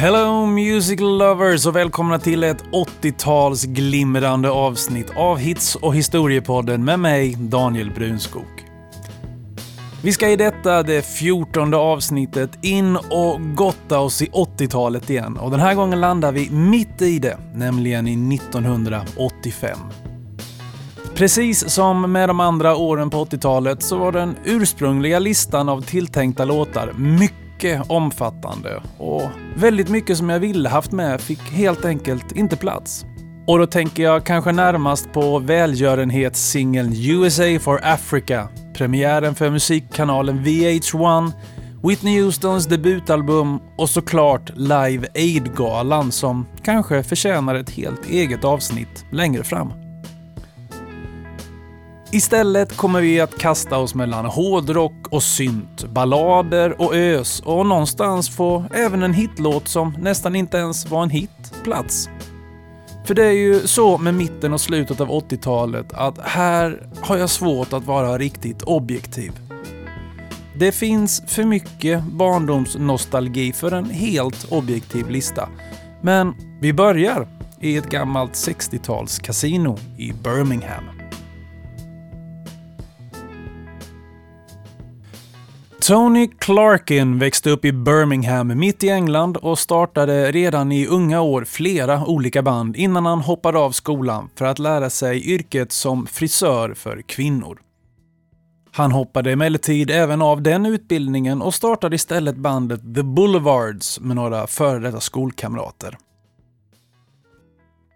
Hello music lovers och välkomna till ett 80-tals glimrande avsnitt av Hits och historiepodden med mig, Daniel Brunskog. Vi ska i detta, det fjortonde avsnittet, in och gotta oss i 80-talet igen och den här gången landar vi mitt i det, nämligen i 1985. Precis som med de andra åren på 80-talet så var den ursprungliga listan av tilltänkta låtar mycket omfattande och väldigt mycket som jag ville haft med fick helt enkelt inte plats. Och då tänker jag kanske närmast på välgörenhetssingeln USA for Africa premiären för musikkanalen VH1, Whitney Houstons debutalbum och såklart Live Aid-galan som kanske förtjänar ett helt eget avsnitt längre fram. Istället kommer vi att kasta oss mellan hårdrock och synt, ballader och ös och någonstans få även en hitlåt som nästan inte ens var en hit plats. För det är ju så med mitten och slutet av 80-talet att här har jag svårt att vara riktigt objektiv. Det finns för mycket barndomsnostalgi för en helt objektiv lista. Men vi börjar i ett gammalt 60-tals kasino i Birmingham. Tony Clarkin växte upp i Birmingham mitt i England och startade redan i unga år flera olika band innan han hoppade av skolan för att lära sig yrket som frisör för kvinnor. Han hoppade emellertid även av den utbildningen och startade istället bandet The Boulevards med några före detta skolkamrater.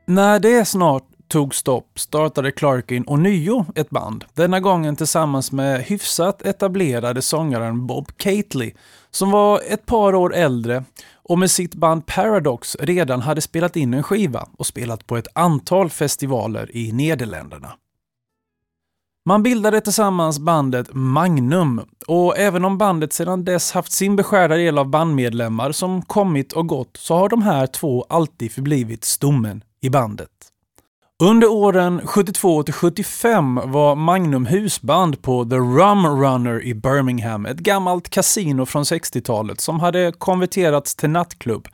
När det snart tog stopp startade Clarkin ånyo ett band, denna gången tillsammans med hyfsat etablerade sångaren Bob Catley, som var ett par år äldre och med sitt band Paradox redan hade spelat in en skiva och spelat på ett antal festivaler i Nederländerna. Man bildade tillsammans bandet Magnum och även om bandet sedan dess haft sin beskärda del av bandmedlemmar som kommit och gått så har de här två alltid förblivit stommen i bandet. Under åren 72 till 75 var Magnum husband på The Rum Runner i Birmingham, ett gammalt kasino från 60-talet som hade konverterats till nattklubb.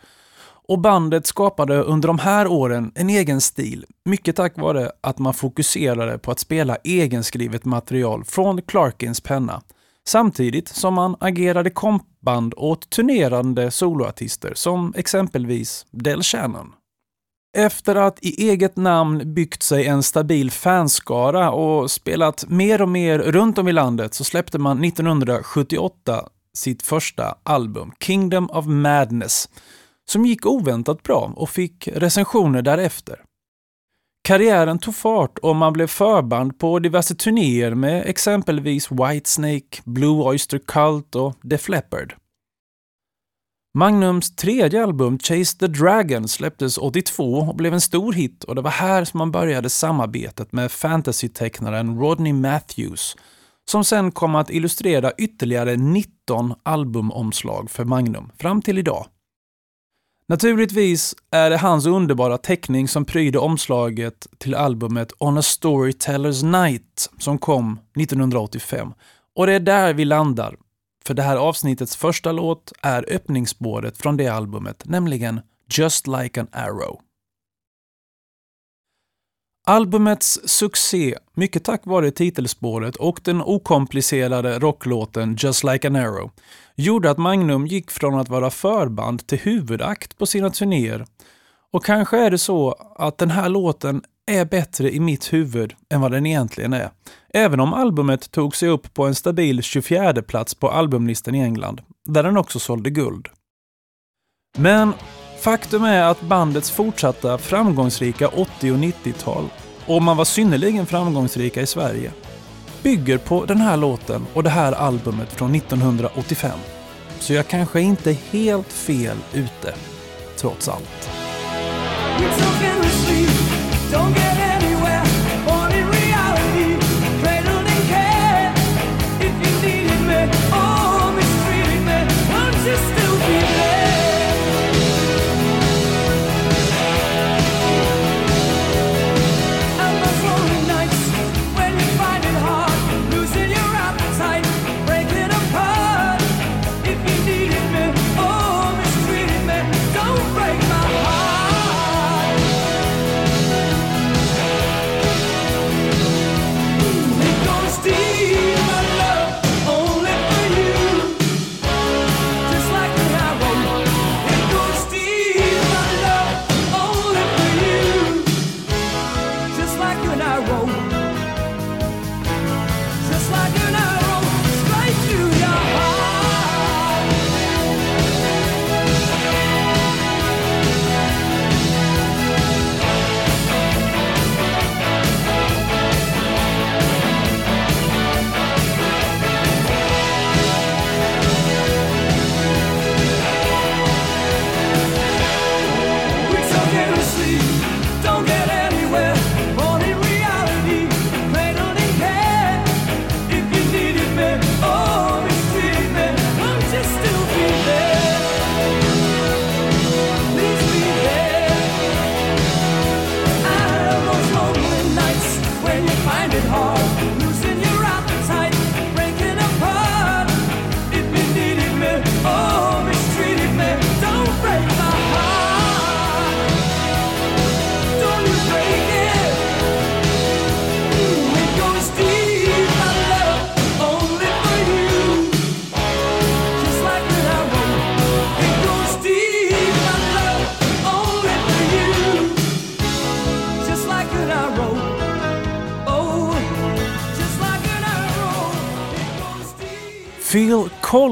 Och bandet skapade under de här åren en egen stil, mycket tack vare att man fokuserade på att spela egenskrivet material från Clarkins penna. Samtidigt som man agerade kompband åt turnerande soloartister som exempelvis Del Shannon. Efter att i eget namn byggt sig en stabil fanskara och spelat mer och mer runt om i landet så släppte man 1978 sitt första album, Kingdom of Madness, som gick oväntat bra och fick recensioner därefter. Karriären tog fart och man blev förband på diverse turnéer med exempelvis Whitesnake, Blue Oyster Cult och Def Leppard. Magnums tredje album, Chase the Dragon, släpptes 82 och blev en stor hit och det var här som man började samarbetet med fantasytecknaren Rodney Matthews, som sen kom att illustrera ytterligare 19 albumomslag för Magnum, fram till idag. Naturligtvis är det hans underbara teckning som pryder omslaget till albumet On a Storytellers Night som kom 1985. Och det är där vi landar för det här avsnittets första låt är öppningsspåret från det albumet, nämligen Just Like an Arrow. Albumets succé, mycket tack vare titelspåret och den okomplicerade rocklåten Just Like an Arrow, gjorde att Magnum gick från att vara förband till huvudakt på sina turnéer. Och kanske är det så att den här låten är bättre i mitt huvud än vad den egentligen är. Även om albumet tog sig upp på en stabil 24 plats på albumlistan i England, där den också sålde guld. Men faktum är att bandets fortsatta framgångsrika 80 och 90-tal, och man var synnerligen framgångsrika i Sverige, bygger på den här låten och det här albumet från 1985. Så jag kanske inte är helt fel ute, trots allt.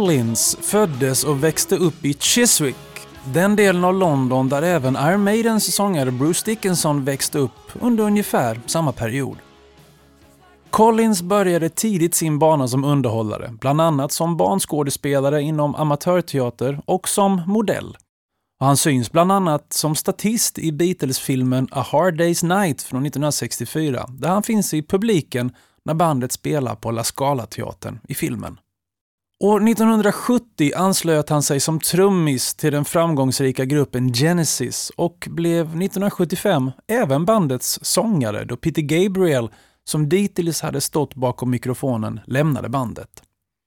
Collins föddes och växte upp i Chiswick, den delen av London där även Iron Maidens sångare Bruce Dickinson växte upp under ungefär samma period. Collins började tidigt sin bana som underhållare, bland annat som barnskådespelare inom amatörteater och som modell. han syns bland annat som statist i Beatles-filmen A Hard Day's Night från 1964, där han finns i publiken när bandet spelar på La Scala-teatern i filmen. År 1970 anslöt han sig som trummis till den framgångsrika gruppen Genesis och blev 1975 även bandets sångare då Peter Gabriel, som dittills hade stått bakom mikrofonen, lämnade bandet.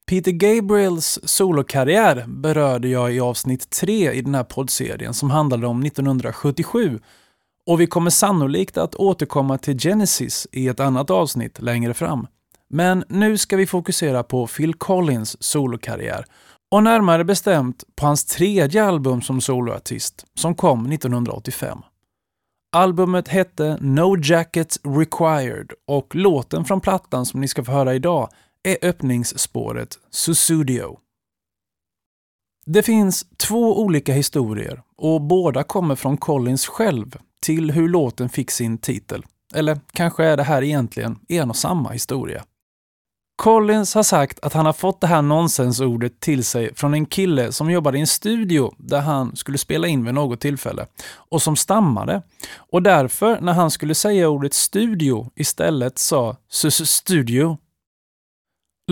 Peter Gabriels solokarriär berörde jag i avsnitt 3 i den här poddserien som handlade om 1977 och vi kommer sannolikt att återkomma till Genesis i ett annat avsnitt längre fram. Men nu ska vi fokusera på Phil Collins solokarriär och närmare bestämt på hans tredje album som soloartist som kom 1985. Albumet hette No Jackets Required och låten från plattan som ni ska få höra idag är öppningsspåret Susudio. Det finns två olika historier och båda kommer från Collins själv till hur låten fick sin titel. Eller kanske är det här egentligen en och samma historia. Collins har sagt att han har fått det här nonsensordet till sig från en kille som jobbade i en studio där han skulle spela in vid något tillfälle och som stammade. Och därför, när han skulle säga ordet studio, istället sa studio.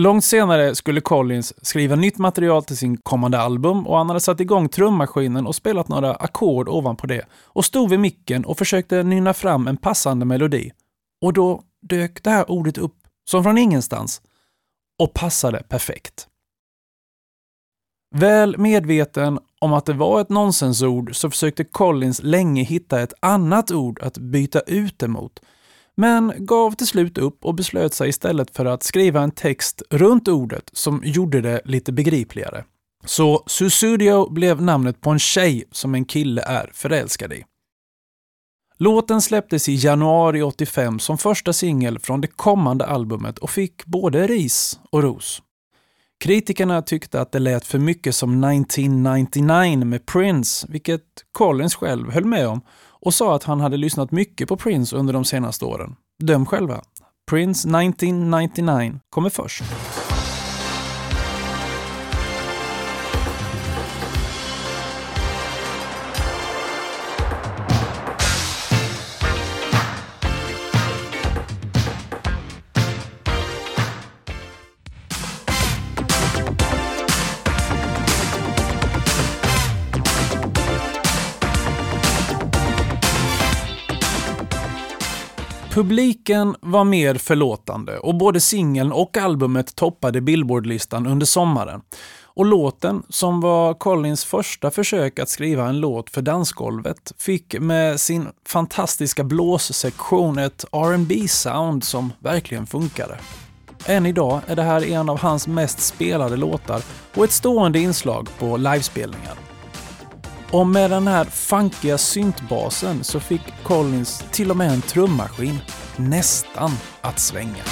Långt senare skulle Collins skriva nytt material till sin kommande album och han hade satt igång trummaskinen och spelat några ackord ovanpå det och stod vid micken och försökte nynna fram en passande melodi. Och då dök det här ordet upp, som från ingenstans, och passade perfekt. Väl medveten om att det var ett nonsensord så försökte Collins länge hitta ett annat ord att byta ut det mot, men gav till slut upp och beslöt sig istället för att skriva en text runt ordet som gjorde det lite begripligare. Så Susudio blev namnet på en tjej som en kille är förälskad i. Låten släpptes i januari 85 som första singel från det kommande albumet och fick både ris och ros. Kritikerna tyckte att det lät för mycket som 1999 med Prince, vilket Collins själv höll med om och sa att han hade lyssnat mycket på Prince under de senaste åren. Döm själva. Prince 1999 kommer först. Publiken var mer förlåtande och både singeln och albumet toppade Billboardlistan under sommaren. Och låten, som var Collins första försök att skriva en låt för dansgolvet, fick med sin fantastiska blåssektion ett rb sound som verkligen funkade. Än idag är det här en av hans mest spelade låtar och ett stående inslag på livespelningar. Och med den här funkiga syntbasen så fick Collins till och med en trummaskin nästan att svänga.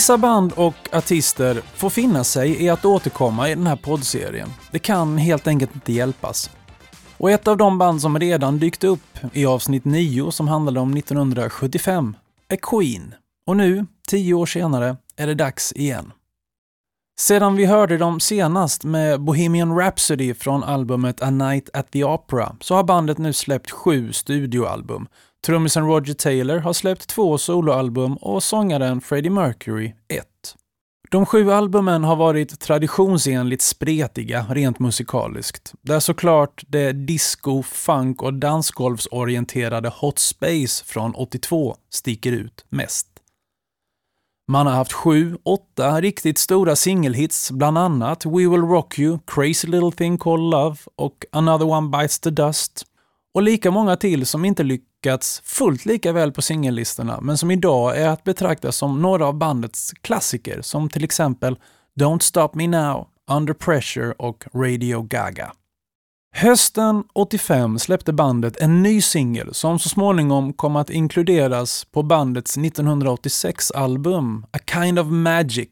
Vissa band och artister får finna sig i att återkomma i den här poddserien. Det kan helt enkelt inte hjälpas. Och ett av de band som redan dykt upp i avsnitt 9 som handlade om 1975 är Queen. Och nu, tio år senare, är det dags igen. Sedan vi hörde dem senast med Bohemian Rhapsody från albumet A Night at the Opera så har bandet nu släppt sju studioalbum. Trummisen Roger Taylor har släppt två soloalbum och sångaren Freddie Mercury ett. De sju albumen har varit traditionsenligt spretiga rent musikaliskt, där såklart det disco, funk och dansgolvsorienterade Hot Space från 82 sticker ut mest. Man har haft sju, åtta riktigt stora singelhits, bland annat We Will Rock You, Crazy Little Thing Called Love och Another One Bites the Dust. Och lika många till som inte lyckats lyckats fullt lika väl på singellistorna, men som idag är att betrakta som några av bandets klassiker, som till exempel Don't Stop Me Now, Under Pressure och Radio Gaga. Hösten 85 släppte bandet en ny singel som så småningom kom att inkluderas på bandets 1986-album A Kind of Magic.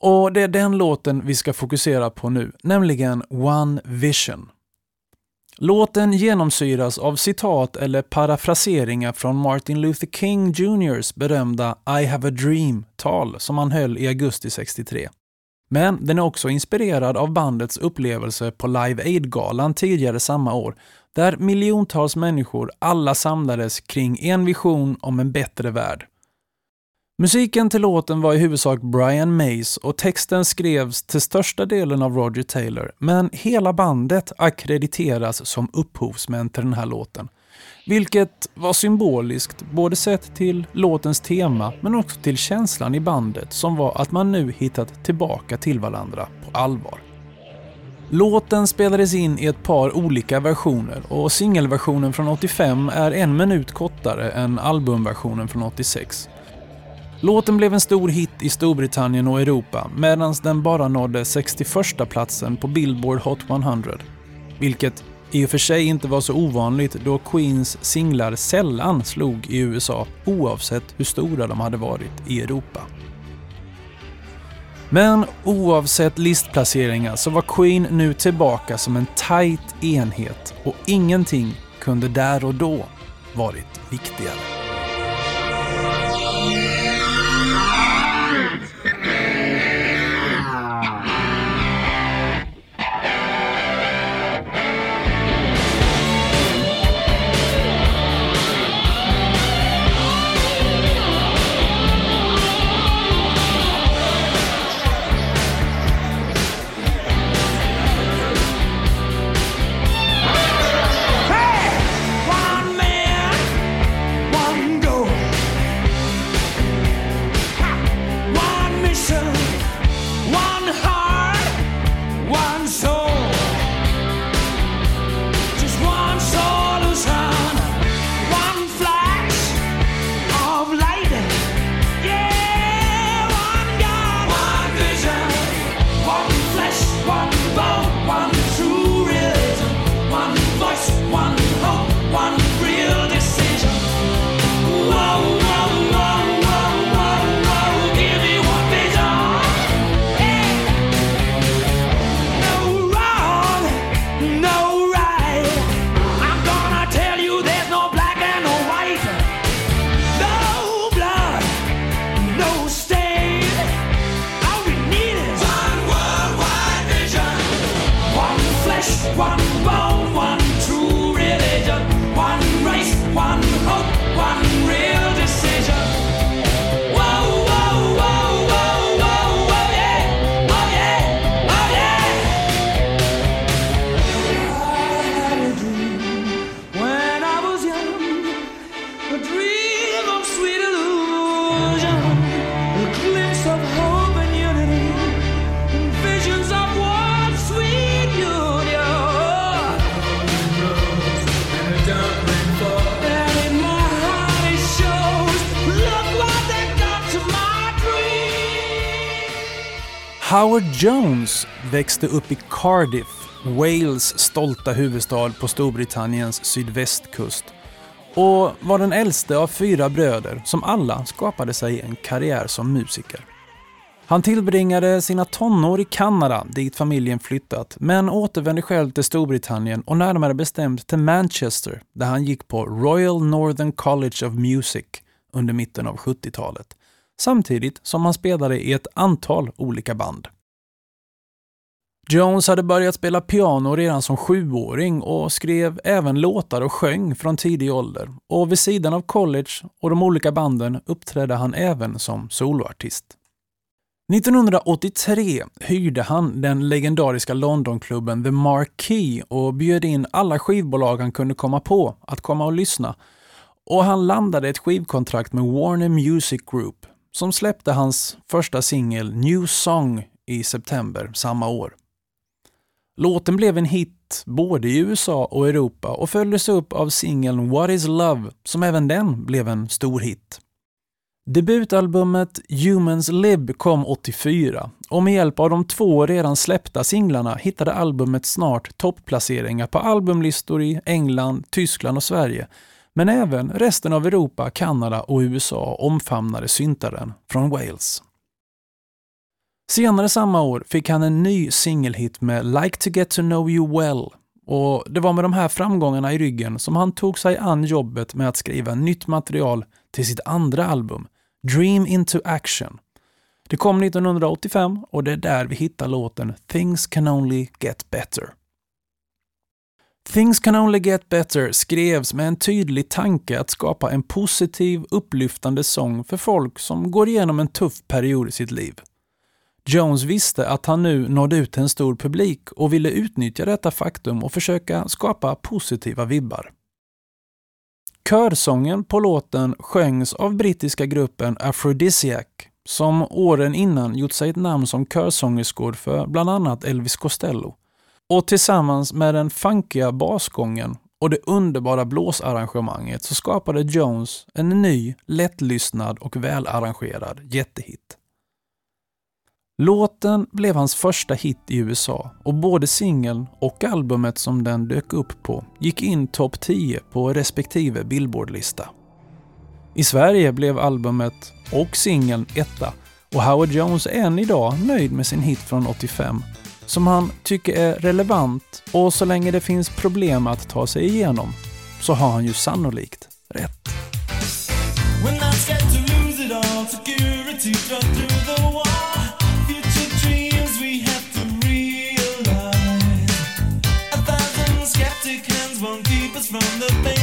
Och det är den låten vi ska fokusera på nu, nämligen One Vision. Låten genomsyras av citat eller parafraseringar från Martin Luther King Jrs berömda I have a dream-tal som han höll i augusti 63. Men den är också inspirerad av bandets upplevelse på Live Aid-galan tidigare samma år, där miljontals människor alla samlades kring en vision om en bättre värld. Musiken till låten var i huvudsak Brian Mays och texten skrevs till största delen av Roger Taylor, men hela bandet akkrediteras som upphovsmän till den här låten. Vilket var symboliskt, både sett till låtens tema men också till känslan i bandet som var att man nu hittat tillbaka till varandra på allvar. Låten spelades in i ett par olika versioner och singelversionen från 85 är en minut kortare än albumversionen från 86. Låten blev en stor hit i Storbritannien och Europa medan den bara nådde 61 platsen på Billboard Hot 100. Vilket i och för sig inte var så ovanligt då Queens singlar sällan slog i USA oavsett hur stora de hade varit i Europa. Men oavsett listplaceringar så var Queen nu tillbaka som en tight enhet och ingenting kunde där och då varit viktigare. Växte upp i Cardiff, Wales stolta huvudstad på Storbritanniens sydvästkust. och var den äldste av fyra bröder som alla skapade sig en karriär som musiker. Han tillbringade sina tonår i Kanada, dit familjen flyttat, men återvände själv till Storbritannien och närmare bestämt till Manchester, där han gick på Royal Northern College of Music under mitten av 70-talet, samtidigt som han spelade i ett antal olika band. Jones hade börjat spela piano redan som sjuåring och skrev även låtar och sjöng från tidig ålder. Och vid sidan av college och de olika banden uppträdde han även som soloartist. 1983 hyrde han den legendariska Londonklubben The Marquee och bjöd in alla skivbolag han kunde komma på att komma och lyssna. Och han landade ett skivkontrakt med Warner Music Group som släppte hans första singel New Song i september samma år. Låten blev en hit både i USA och Europa och följdes upp av singeln What is Love som även den blev en stor hit. Debutalbumet Humans Lib kom 84 och med hjälp av de två redan släppta singlarna hittade albumet snart topplaceringar på albumlistor i England, Tyskland och Sverige. Men även resten av Europa, Kanada och USA omfamnade syntaren från Wales. Senare samma år fick han en ny singelhit med Like to get to know you well och det var med de här framgångarna i ryggen som han tog sig an jobbet med att skriva nytt material till sitt andra album, Dream into action. Det kom 1985 och det är där vi hittar låten Things can only get better. Things can only get better skrevs med en tydlig tanke att skapa en positiv, upplyftande sång för folk som går igenom en tuff period i sitt liv. Jones visste att han nu nådde ut till en stor publik och ville utnyttja detta faktum och försöka skapa positiva vibbar. Körsången på låten sjöngs av brittiska gruppen Aphrodisiac som åren innan gjort sig ett namn som körsångerskor för bland annat Elvis Costello. Och tillsammans med den funkiga basgången och det underbara blåsarrangemanget så skapade Jones en ny, lättlyssnad och välarrangerad jättehit. Låten blev hans första hit i USA och både singeln och albumet som den dök upp på gick in topp 10 på respektive Billboardlista. I Sverige blev albumet och singeln etta och Howard Jones är än idag nöjd med sin hit från 85 som han tycker är relevant och så länge det finns problem att ta sig igenom så har han ju sannolikt rätt. papers from the bank.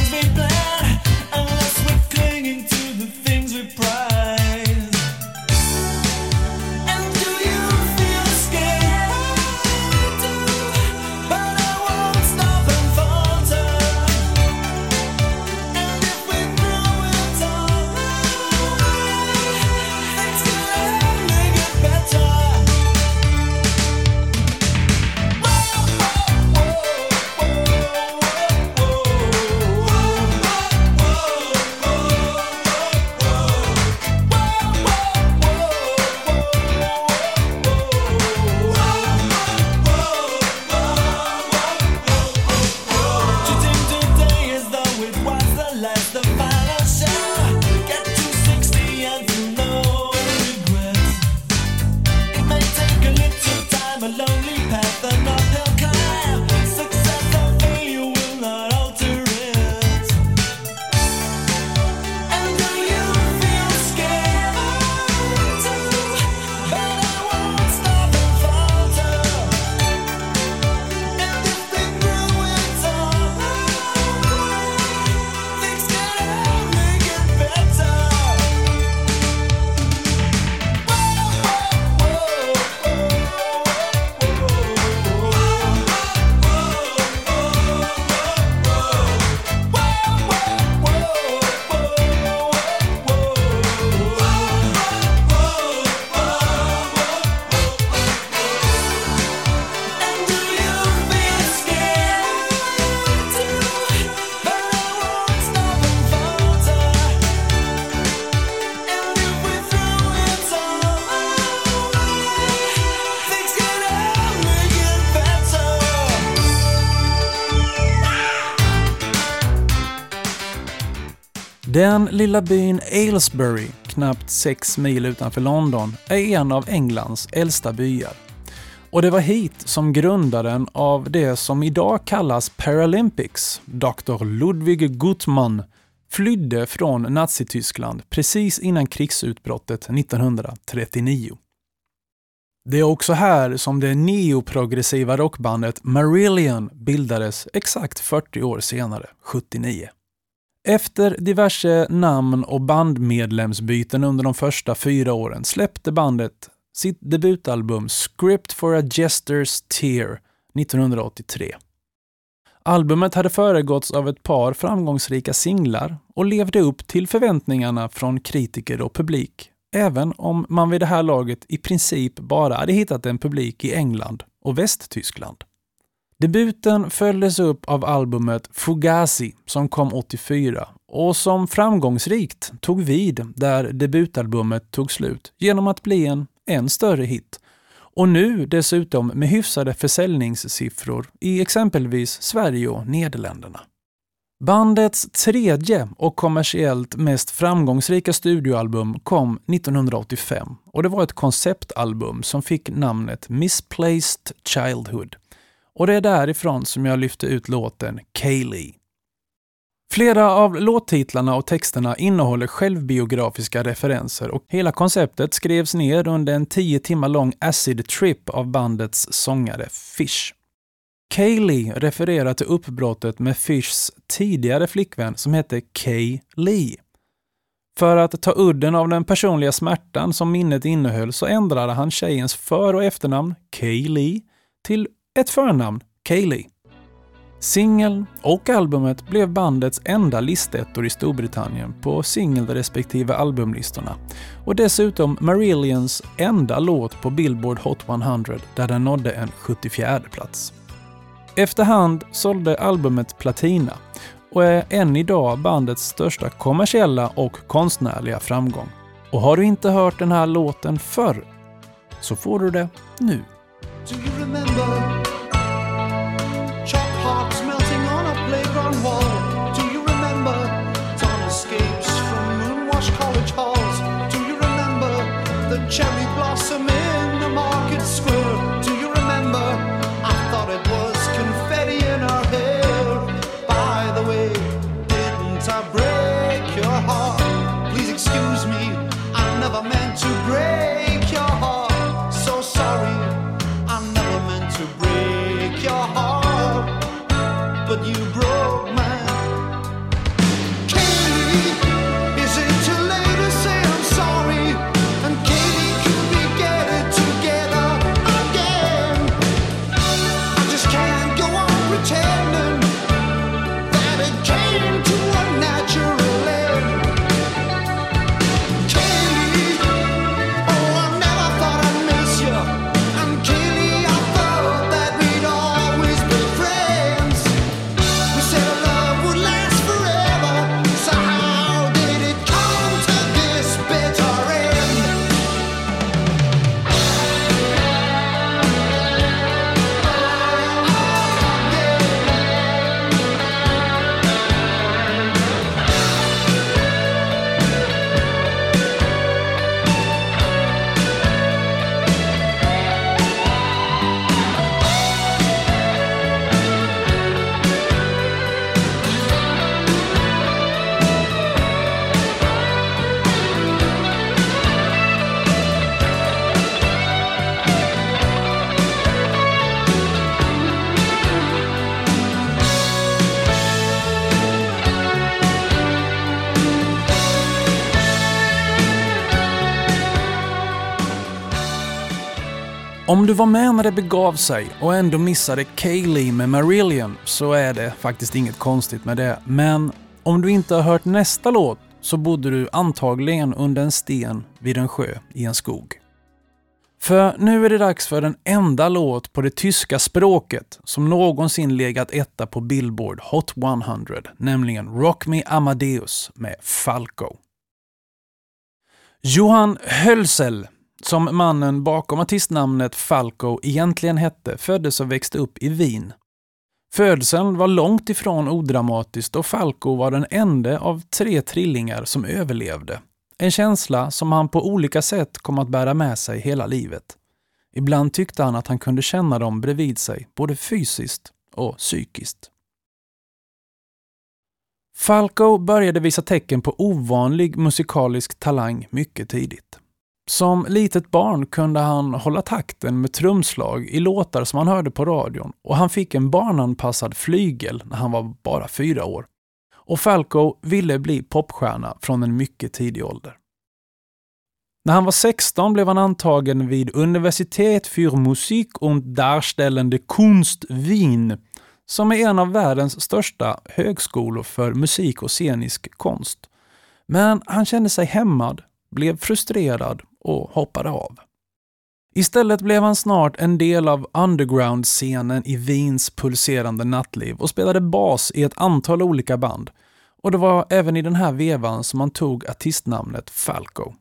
Den lilla byn Aylesbury, knappt 6 mil utanför London, är en av Englands äldsta byar. Och det var hit som grundaren av det som idag kallas Paralympics, Dr. Ludwig Gutmann, flydde från Nazityskland precis innan krigsutbrottet 1939. Det är också här som det neoprogressiva rockbandet Marillion bildades exakt 40 år senare, 79. Efter diverse namn och bandmedlemsbyten under de första fyra åren släppte bandet sitt debutalbum Script for a Jester's Tear 1983. Albumet hade föregåtts av ett par framgångsrika singlar och levde upp till förväntningarna från kritiker och publik, även om man vid det här laget i princip bara hade hittat en publik i England och Västtyskland. Debuten följdes upp av albumet Fugazi som kom 84 och som framgångsrikt tog vid där debutalbumet tog slut genom att bli en än större hit. Och nu dessutom med hyfsade försäljningssiffror i exempelvis Sverige och Nederländerna. Bandets tredje och kommersiellt mest framgångsrika studioalbum kom 1985 och det var ett konceptalbum som fick namnet Misplaced Childhood. Och det är därifrån som jag lyfte ut låten Kaylee. Flera av låttitlarna och texterna innehåller självbiografiska referenser och hela konceptet skrevs ner under en tio timmar lång acid trip av bandets sångare Fish. Kaylee refererar till uppbrottet med Fishs tidigare flickvän som hette Kay Lee. För att ta udden av den personliga smärtan som minnet innehöll så ändrade han tjejens för och efternamn, Kay Lee, till ett förnamn, Kaylee. Singeln och albumet blev bandets enda listettor i Storbritannien på singel respektive albumlistorna och dessutom Marillions enda låt på Billboard Hot 100 där den nådde en 74 plats. Efterhand sålde albumet platina och är än idag bandets största kommersiella och konstnärliga framgång. Och har du inte hört den här låten förr så får du det nu. Cherry Om du var med när det begav sig och ändå missade Kaylee med Marillion så är det faktiskt inget konstigt med det. Men om du inte har hört nästa låt så bodde du antagligen under en sten vid en sjö i en skog. För nu är det dags för den enda låt på det tyska språket som någonsin legat etta på Billboard Hot 100, nämligen Rock Me Amadeus med Falco. Johan Hölsel som mannen bakom artistnamnet Falco egentligen hette, föddes och växte upp i Wien. Födseln var långt ifrån odramatisk och Falco var den enda av tre trillingar som överlevde. En känsla som han på olika sätt kom att bära med sig hela livet. Ibland tyckte han att han kunde känna dem bredvid sig, både fysiskt och psykiskt. Falco började visa tecken på ovanlig musikalisk talang mycket tidigt. Som litet barn kunde han hålla takten med trumslag i låtar som han hörde på radion och han fick en barnanpassad flygel när han var bara fyra år. Och Falco ville bli popstjärna från en mycket tidig ålder. När han var 16 blev han antagen vid Universitet für Musik und Darstellende Kunst Wien, som är en av världens största högskolor för musik och scenisk konst. Men han kände sig hämmad, blev frustrerad och hoppade av. Istället blev han snart en del av underground-scenen i Wiens pulserande nattliv och spelade bas i ett antal olika band. Och det var även i den här vevan som han tog artistnamnet Falco.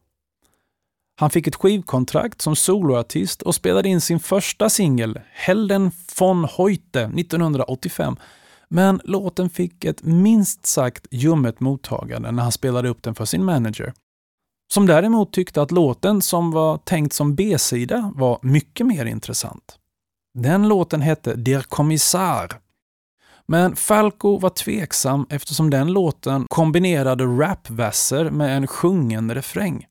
Han fick ett skivkontrakt som soloartist och spelade in sin första singel, Helden von Heute, 1985. Men låten fick ett minst sagt ljummet mottagande när han spelade upp den för sin manager. Som däremot tyckte att låten som var tänkt som B-sida var mycket mer intressant. Den låten hette Der Kommissar. Men Falco var tveksam eftersom den låten kombinerade rapverser med en sjungen refräng.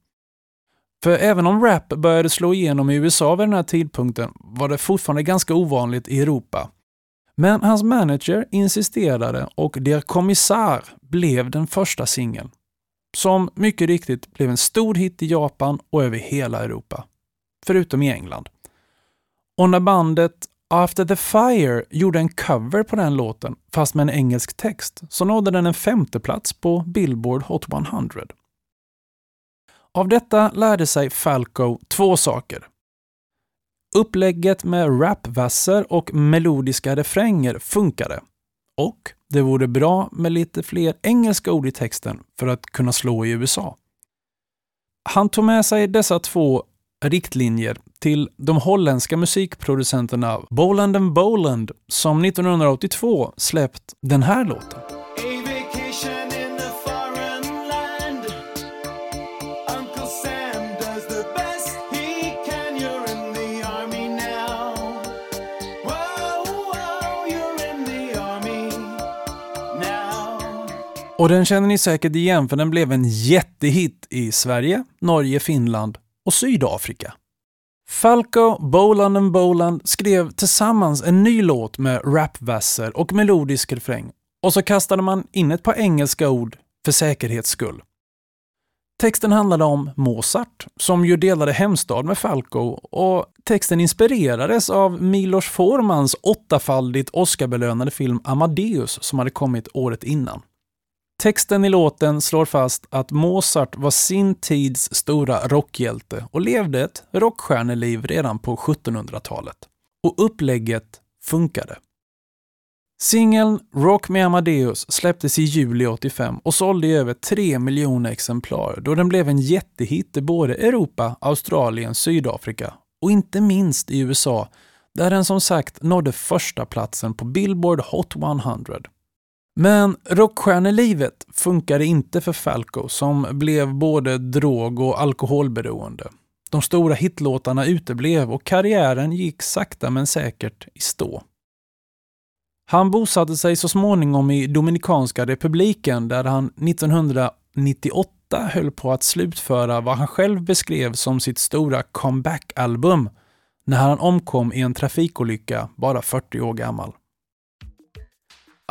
För även om rap började slå igenom i USA vid den här tidpunkten var det fortfarande ganska ovanligt i Europa. Men hans manager insisterade och Der Kommissar blev den första singeln. Som mycket riktigt blev en stor hit i Japan och över hela Europa. Förutom i England. Och när bandet After the Fire gjorde en cover på den låten, fast med en engelsk text, så nådde den en femteplats på Billboard Hot 100. Av detta lärde sig Falco två saker. Upplägget med rapverser och melodiska refränger funkade. Och det vore bra med lite fler engelska ord i texten för att kunna slå i USA. Han tog med sig dessa två riktlinjer till de holländska musikproducenterna Boland Boland som 1982 släppt den här låten. Och den känner ni säkert igen för den blev en jättehit i Sverige, Norge, Finland och Sydafrika. Falco, Boland and Boland skrev tillsammans en ny låt med rapvasser och melodisk refräng och så kastade man in ett par engelska ord för säkerhets skull. Texten handlade om Mozart, som ju delade hemstad med Falco och texten inspirerades av Milos Formans åttafaldigt Oscarbelönade film Amadeus som hade kommit året innan. Texten i låten slår fast att Mozart var sin tids stora rockhjälte och levde ett rockstjärneliv redan på 1700-talet. Och upplägget funkade. Singeln Rock med Amadeus släpptes i juli 85 och sålde i över 3 miljoner exemplar då den blev en jättehit i både Europa, Australien, Sydafrika och inte minst i USA där den som sagt nådde första platsen på Billboard Hot 100. Men rockstjärnelivet funkade inte för Falco som blev både drog och alkoholberoende. De stora hitlåtarna uteblev och karriären gick sakta men säkert i stå. Han bosatte sig så småningom i Dominikanska republiken där han 1998 höll på att slutföra vad han själv beskrev som sitt stora comeback-album när han omkom i en trafikolycka bara 40 år gammal.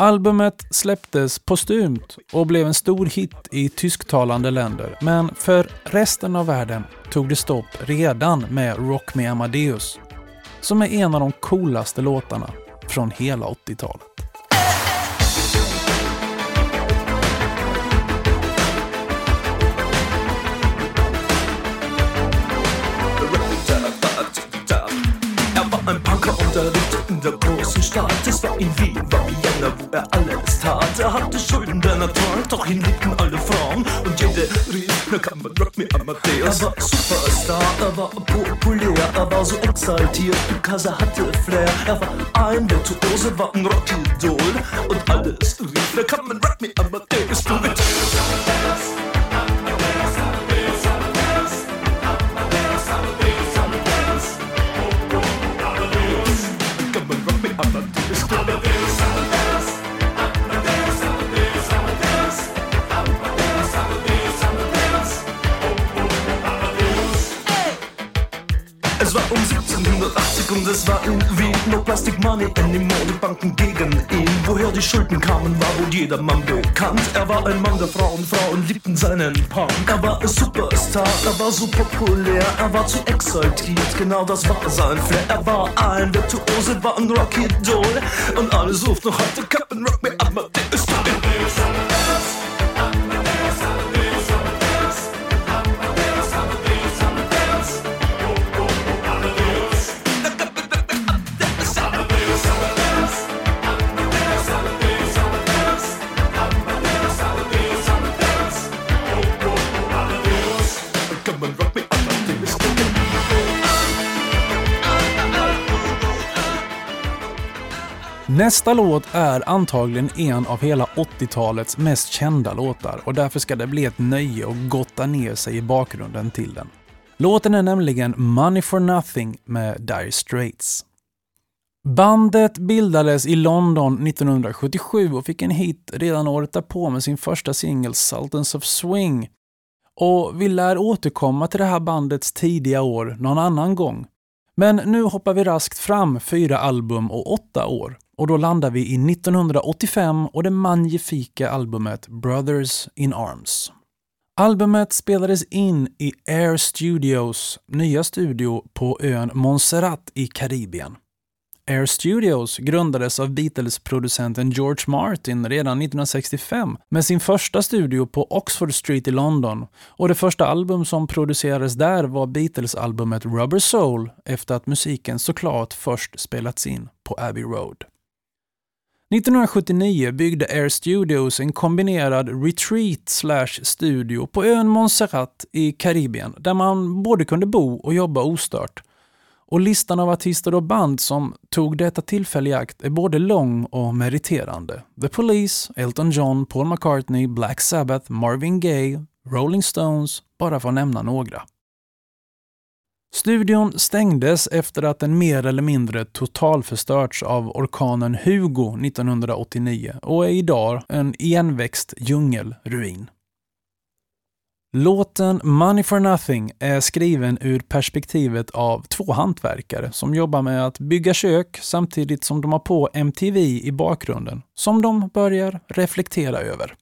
Albumet släpptes postumt och blev en stor hit i tysktalande länder, men för resten av världen tog det stopp redan med Rock me Amadeus, som är en av de coolaste låtarna från hela 80-talet. Der großen Stadt. Es war in Wien, war Vienna, wo er alles tat. Er hatte Schulden, der Natur, doch ihn liebten alle Frauen und jede rief Nu kan man rock me Amadeus. Er war Superstar, er war populär, er war so exaltiert, because er hatte Flair. Er war ein Virtuose, war ein Rockidol und alles rief, nu kan man rock me Amadeus. Du mit und es war irgendwie no Plastic Money anymore. Die Banken gegen ihn. Woher die Schulden kamen, war wohl jedermann bekannt. Er war ein Mann der Frauen, Frauen liebten seinen Punk. Er war ein Superstar, er war so populär, er war zu exaltiert, genau das war sein Flair. Er war ein Virtuose, war ein Rocky Doll und alle suchten heute Captain Rock Me Amadeus. Nästa låt är antagligen en av hela 80-talets mest kända låtar och därför ska det bli ett nöje att gotta ner sig i bakgrunden till den. Låten är nämligen Money for Nothing med Dire Straits. Bandet bildades i London 1977 och fick en hit redan året därpå med sin första singel Sultans of Swing. Och vi lär återkomma till det här bandets tidiga år någon annan gång. Men nu hoppar vi raskt fram fyra album och åtta år. Och då landar vi i 1985 och det magnifika albumet Brothers in Arms. Albumet spelades in i Air Studios nya studio på ön Montserrat i Karibien. Air Studios grundades av Beatles-producenten George Martin redan 1965 med sin första studio på Oxford Street i London och det första album som producerades där var Beatles-albumet Rubber Soul efter att musiken såklart först spelats in på Abbey Road. 1979 byggde Air Studios en kombinerad retreat slash studio på ön Montserrat i Karibien där man både kunde bo och jobba ostört. Och listan av artister och band som tog detta tillfälle i akt är både lång och meriterande. The Police, Elton John, Paul McCartney, Black Sabbath, Marvin Gaye, Rolling Stones, bara för att nämna några. Studion stängdes efter att den mer eller mindre totalförstörts av orkanen Hugo 1989 och är idag en igenväxt djungelruin. Låten Money for Nothing är skriven ur perspektivet av två hantverkare som jobbar med att bygga kök samtidigt som de har på MTV i bakgrunden, som de börjar reflektera över.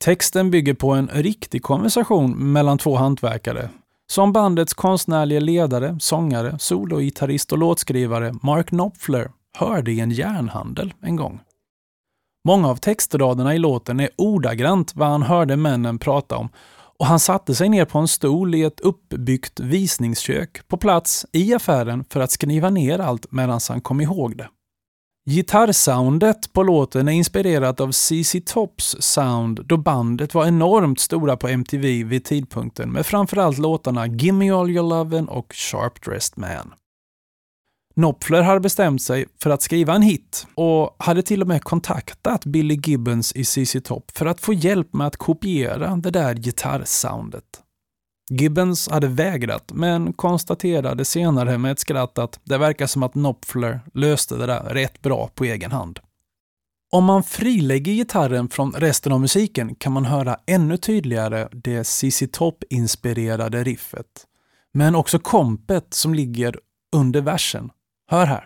Texten bygger på en riktig konversation mellan två hantverkare som bandets konstnärliga ledare, sångare, sologitarrist och låtskrivare Mark Knopfler hörde i en järnhandel en gång. Många av textraderna i låten är ordagrant vad han hörde männen prata om och han satte sig ner på en stol i ett uppbyggt visningskök på plats i affären för att skriva ner allt medan han kom ihåg det. Gitarrsoundet på låten är inspirerat av ZZ Tops sound då bandet var enormt stora på MTV vid tidpunkten med framförallt låtarna Gimme All Your Lovin' och Sharp Dressed Man. Knopfler hade bestämt sig för att skriva en hit och hade till och med kontaktat Billy Gibbons i ZZ Top för att få hjälp med att kopiera det där gitarrsoundet. Gibbons hade vägrat, men konstaterade senare med ett skratt att det verkar som att Knopfler löste det där rätt bra på egen hand. Om man frilägger gitarren från resten av musiken kan man höra ännu tydligare det ZZ Top-inspirerade riffet. Men också kompet som ligger under versen. Hör här.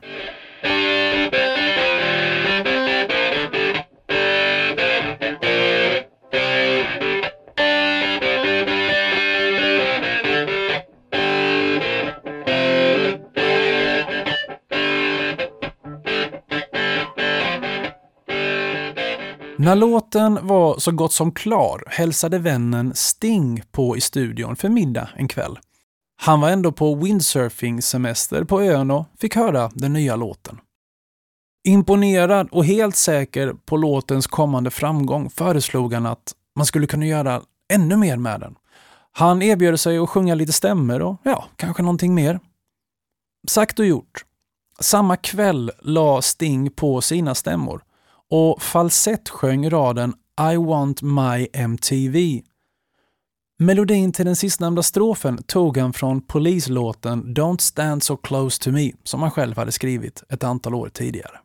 När låten var så gott som klar hälsade vännen Sting på i studion för middag en kväll. Han var ändå på windsurfing-semester på ön och fick höra den nya låten. Imponerad och helt säker på låtens kommande framgång föreslog han att man skulle kunna göra ännu mer med den. Han erbjöd sig att sjunga lite stämmer och ja, kanske någonting mer. Sagt och gjort. Samma kväll la Sting på sina stämmor och falsett sjöng raden I want my MTV. Melodin till den sistnämnda strofen tog han från polislåten Don't stand so close to me som han själv hade skrivit ett antal år tidigare.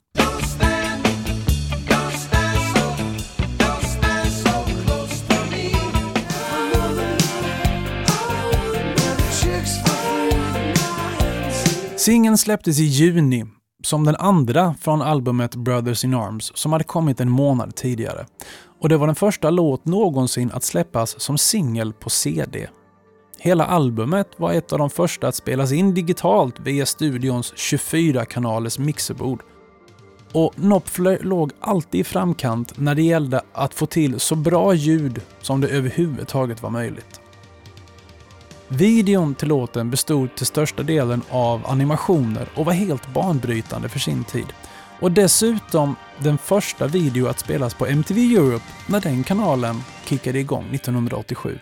Singeln släpptes i juni, som den andra från albumet Brothers in Arms som hade kommit en månad tidigare. Och det var den första låt någonsin att släppas som singel på CD. Hela albumet var ett av de första att spelas in digitalt via studions 24-kanalers mixerbord. Och Knopfler låg alltid i framkant när det gällde att få till så bra ljud som det överhuvudtaget var möjligt. Videon till låten bestod till största delen av animationer och var helt banbrytande för sin tid. Och dessutom den första video att spelas på MTV Europe när den kanalen kickade igång 1987.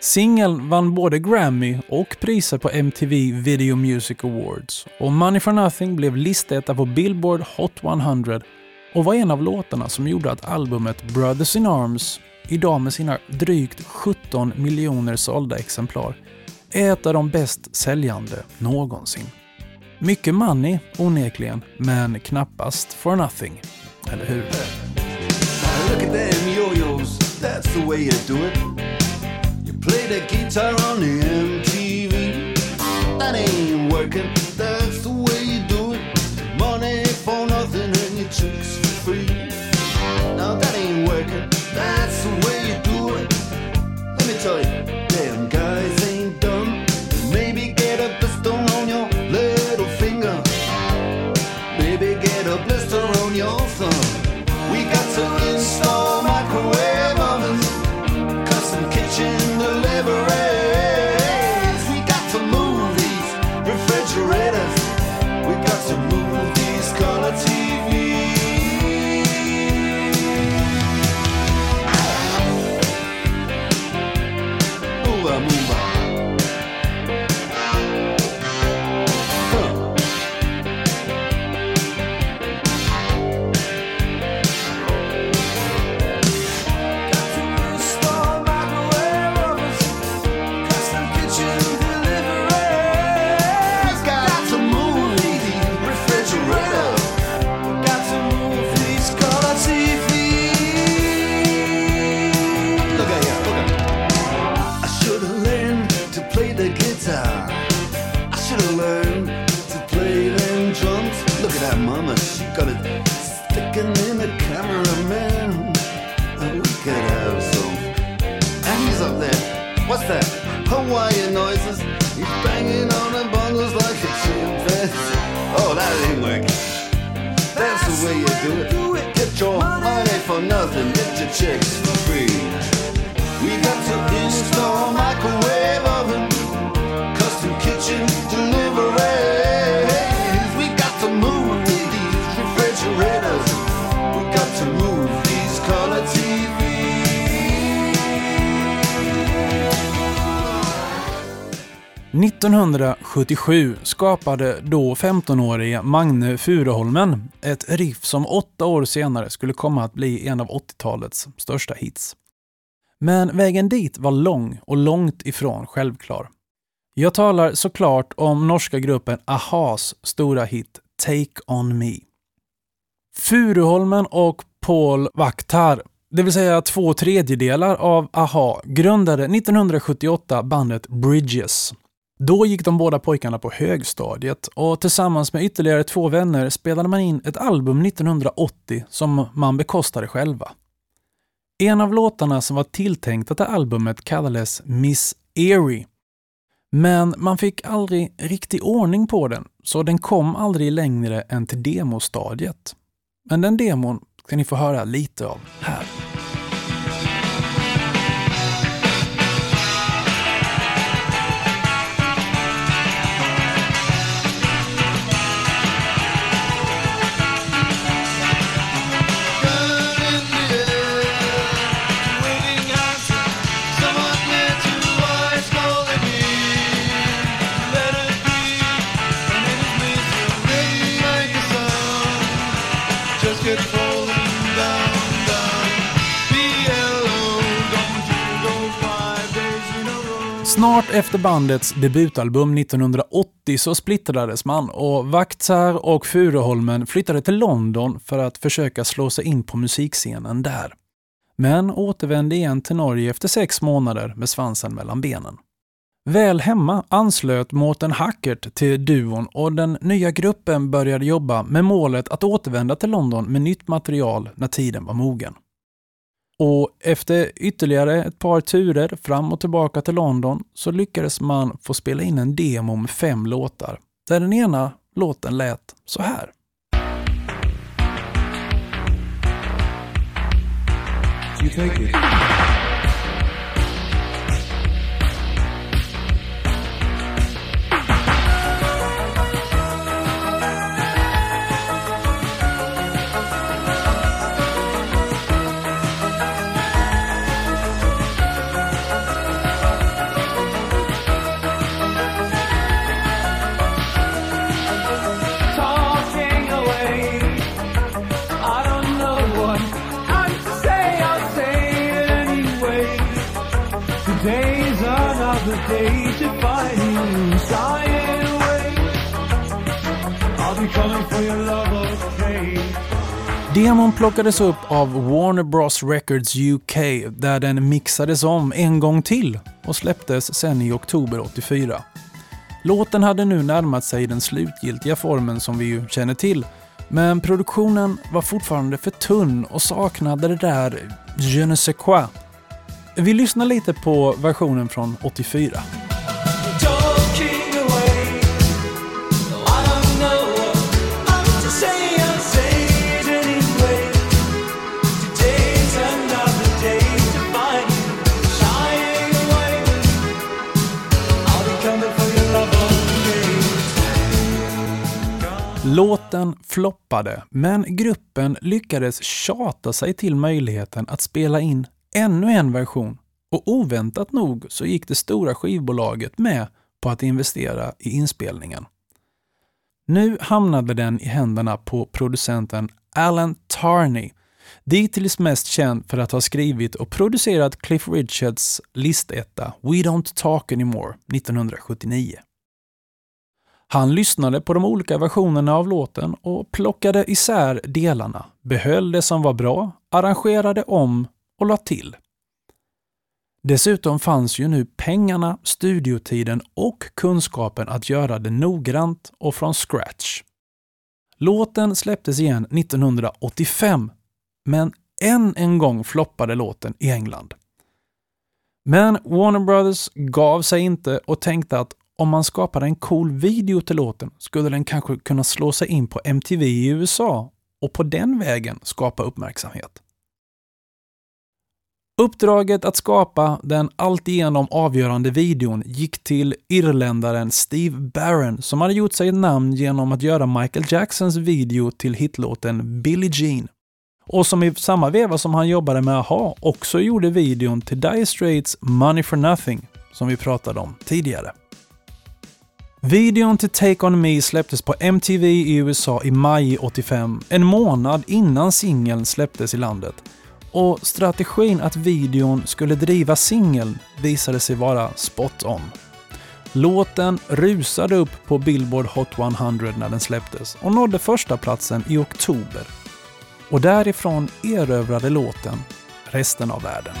Singeln vann både Grammy och priser på MTV Video Music Awards och Money for Nothing blev listetta på Billboard Hot 100 och var en av låtarna som gjorde att albumet Brothers in Arms idag med sina drygt 17 miljoner sålda exemplar, är ett av de bäst säljande någonsin. Mycket money onekligen, men knappast for nothing. Eller hur? Look at them yo-yos, that's the way you do it. You play the guitar on the MTV. That ain't working, that's the way you do it. Money for nothing and your chicks for free. Now that ain't working. That's the way you do it. Let me tell you, in the cameraman. Oh, we could have some. And he's up there. What's that? Hawaiian noises. He's banging on the bongos like a chimpanzee. Oh, that ain't working. That's the way you do it. Get your money for nothing, get your chicks for free. We got to install microwave oven, custom kitchen deliveries. 1977 skapade då 15-årige Magne Furuholmen ett riff som åtta år senare skulle komma att bli en av 80-talets största hits. Men vägen dit var lång och långt ifrån självklar. Jag talar såklart om norska gruppen Ahas stora hit Take On Me. Furuholmen och Paul Vaktar, det vill säga två tredjedelar av Aha, grundade 1978 bandet Bridges. Då gick de båda pojkarna på högstadiet och tillsammans med ytterligare två vänner spelade man in ett album 1980 som man bekostade själva. En av låtarna som var tilltänkta till albumet kallades Miss Erie. Men man fick aldrig riktig ordning på den, så den kom aldrig längre än till demostadiet. Men den demon ska ni få höra lite av här. Efter bandets debutalbum 1980 så splittrades man och Vaktsar och Furuholmen flyttade till London för att försöka slå sig in på musikscenen där. Men återvände igen till Norge efter sex månader med svansen mellan benen. Väl hemma anslöt Mårten Hackert till duon och den nya gruppen började jobba med målet att återvända till London med nytt material när tiden var mogen. Och efter ytterligare ett par turer fram och tillbaka till London så lyckades man få spela in en demo med fem låtar, där den ena låten lät så här. You take it. To. I'll be coming for your love. Demon plockades upp av Warner Bros Records UK där den mixades om en gång till och släpptes sen i oktober 84. Låten hade nu närmat sig den slutgiltiga formen som vi ju känner till, men produktionen var fortfarande för tunn och saknade det där je ne sais quoi. Vi lyssnar lite på versionen från 84. Låten floppade, men gruppen lyckades tjata sig till möjligheten att spela in ännu en version och oväntat nog så gick det stora skivbolaget med på att investera i inspelningen. Nu hamnade den i händerna på producenten Alan Tarney, dittills mest känd för att ha skrivit och producerat Cliff Richards listetta We Don't Talk Anymore 1979. Han lyssnade på de olika versionerna av låten och plockade isär delarna, behöll det som var bra, arrangerade om och la till. Dessutom fanns ju nu pengarna, studiotiden och kunskapen att göra det noggrant och från scratch. Låten släpptes igen 1985, men än en gång floppade låten i England. Men Warner Brothers gav sig inte och tänkte att om man skapade en cool video till låten skulle den kanske kunna slå sig in på MTV i USA och på den vägen skapa uppmärksamhet. Uppdraget att skapa den alltigenom avgörande videon gick till irländaren Steve Barron som hade gjort sig ett namn genom att göra Michael Jacksons video till hitlåten Billie Jean. Och som i samma veva som han jobbade med AHA också gjorde videon till Dire Straits Money for Nothing som vi pratade om tidigare. Videon till Take On Me släpptes på MTV i USA i maj 85, en månad innan singeln släpptes i landet. Och strategin att videon skulle driva singeln visade sig vara spot on. Låten rusade upp på Billboard Hot 100 när den släpptes och nådde första platsen i oktober. Och därifrån erövrade låten resten av världen.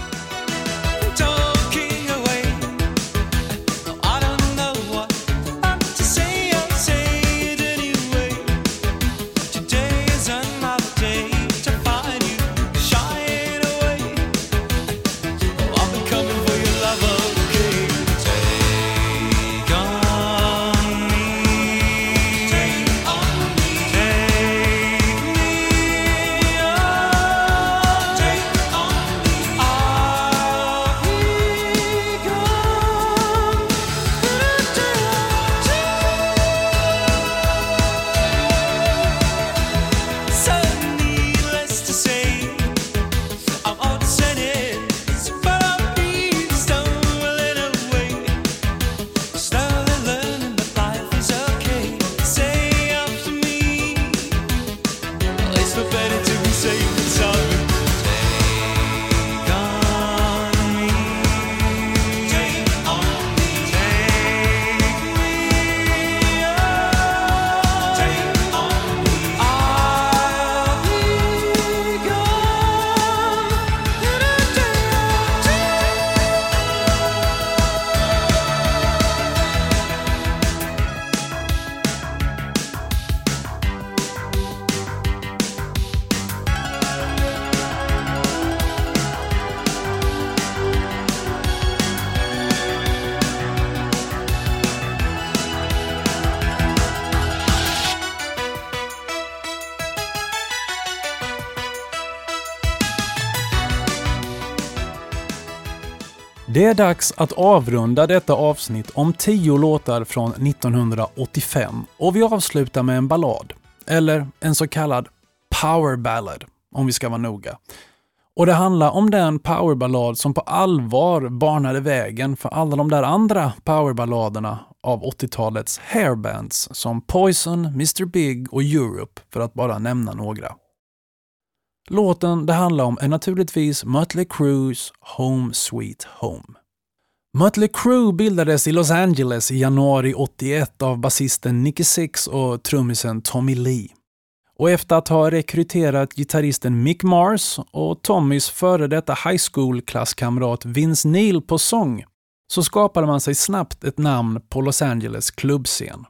Det är dags att avrunda detta avsnitt om 10 låtar från 1985 och vi avslutar med en ballad. Eller en så kallad power ballad, om vi ska vara noga. Och det handlar om den powerballad som på allvar banade vägen för alla de där andra powerballaderna av 80-talets hairbands som Poison, Mr Big och Europe, för att bara nämna några. Låten det handlar om är naturligtvis Mötley Crues Home Sweet Home. Mötley Crüe bildades i Los Angeles i januari 81 av basisten Nicky Six och trummisen Tommy Lee. Och efter att ha rekryterat gitarristen Mick Mars och Tommys före detta high school-klasskamrat Vince Neil på sång så skapade man sig snabbt ett namn på Los Angeles klubbscen.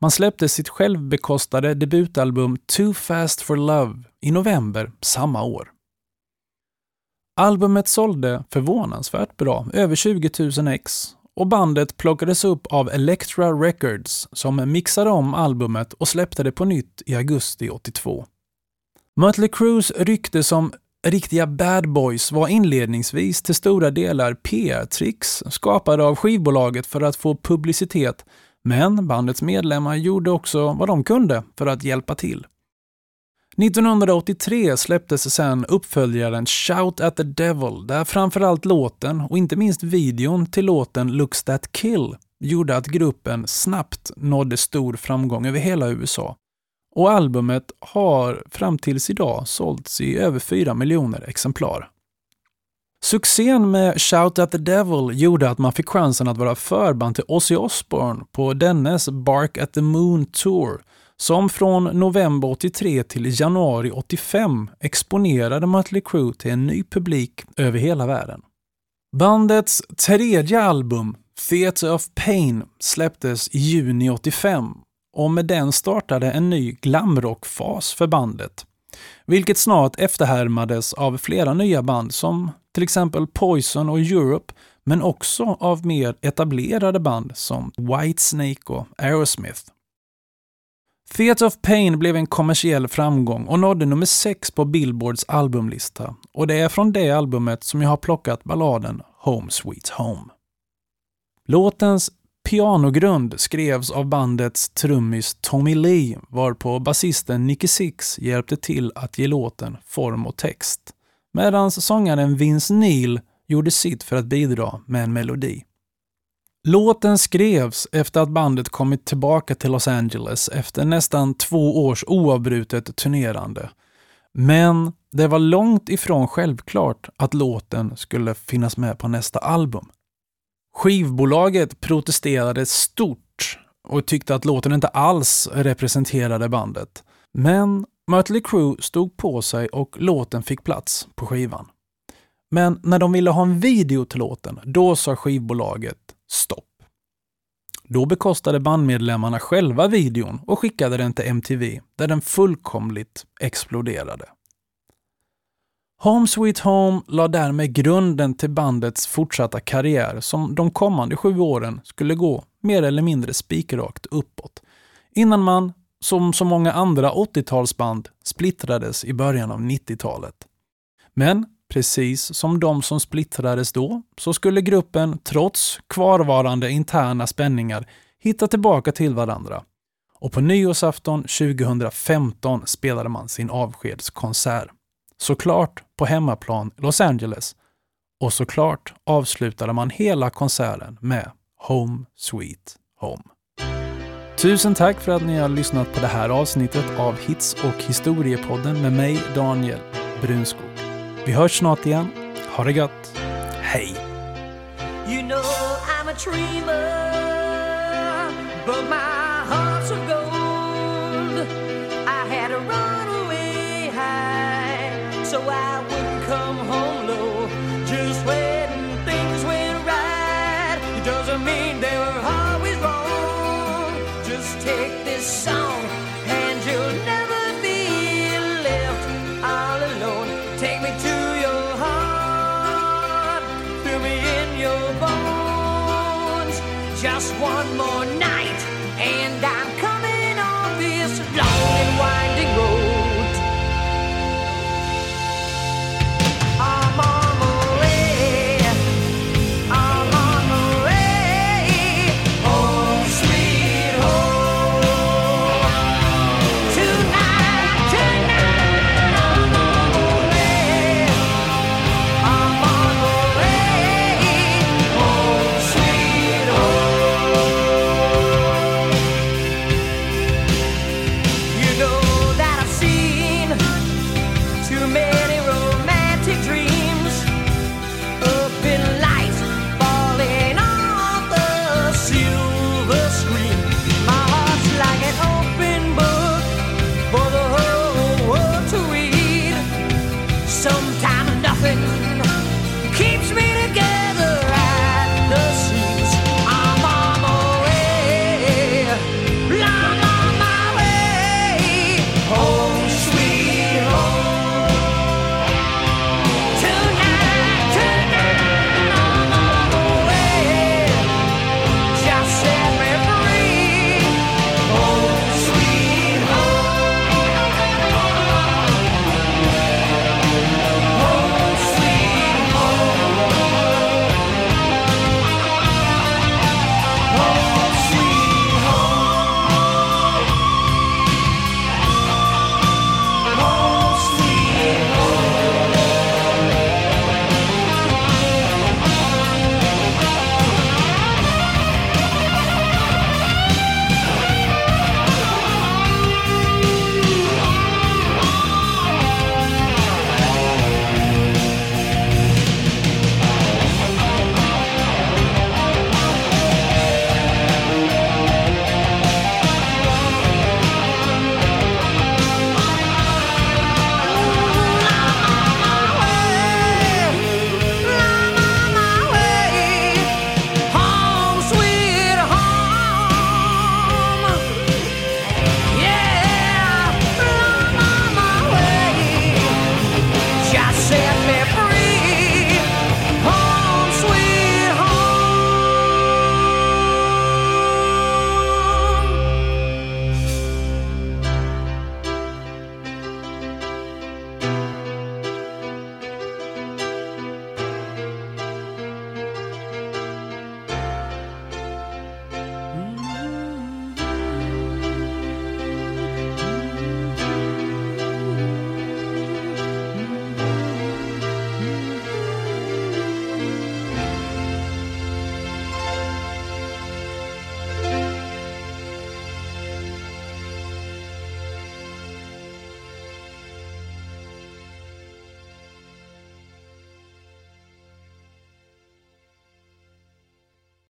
Man släppte sitt självbekostade debutalbum Too Fast For Love i november samma år. Albumet sålde förvånansvärt bra, över 20 000 ex, och bandet plockades upp av Elektra Records som mixade om albumet och släppte det på nytt i augusti 82. Mötley Crues rykte som riktiga bad boys var inledningsvis till stora delar PR-tricks skapade av skivbolaget för att få publicitet, men bandets medlemmar gjorde också vad de kunde för att hjälpa till. 1983 släpptes sen uppföljaren Shout at the Devil där framförallt låten och inte minst videon till låten Looks That Kill gjorde att gruppen snabbt nådde stor framgång över hela USA. Och albumet har fram tills idag sålts i över 4 miljoner exemplar. Succén med Shout at the Devil gjorde att man fick chansen att vara förband till Ozzy Osbourne på dennes Bark at the Moon Tour som från november 83 till januari 85 exponerade Mötley Crüe till en ny publik över hela världen. Bandets tredje album, Theatre of Pain, släpptes i juni 85 och med den startade en ny glamrockfas för bandet. Vilket snart efterhärmades av flera nya band som till exempel Poison och Europe, men också av mer etablerade band som Whitesnake och Aerosmith. Theatre of Pain blev en kommersiell framgång och nådde nummer 6 på Billboards albumlista. Och det är från det albumet som jag har plockat balladen Home Sweet Home. Låtens pianogrund skrevs av bandets trummis Tommy Lee varpå basisten Nicky Six hjälpte till att ge låten form och text. Medan sångaren Vince Neil gjorde sitt för att bidra med en melodi. Låten skrevs efter att bandet kommit tillbaka till Los Angeles efter nästan två års oavbrutet turnerande. Men det var långt ifrån självklart att låten skulle finnas med på nästa album. Skivbolaget protesterade stort och tyckte att låten inte alls representerade bandet. Men Mötley Crüe stod på sig och låten fick plats på skivan. Men när de ville ha en video till låten, då sa skivbolaget stopp. Då bekostade bandmedlemmarna själva videon och skickade den till MTV, där den fullkomligt exploderade. Home Sweet Home la därmed grunden till bandets fortsatta karriär som de kommande sju åren skulle gå mer eller mindre spikrakt uppåt. Innan man, som så många andra 80-talsband, splittrades i början av 90-talet. Men Precis som de som splittrades då, så skulle gruppen, trots kvarvarande interna spänningar, hitta tillbaka till varandra. Och på nyårsafton 2015 spelade man sin avskedskonsert. Såklart på hemmaplan Los Angeles. Och såklart avslutade man hela konserten med Home Sweet Home. Tusen tack för att ni har lyssnat på det här avsnittet av Hits och historiepodden med mig, Daniel Brunskog. Vi hörs snart igen. Ha det gött. Hej! You know I'm a dreamer, but my heart's a. mean they were always wrong. Just take this song,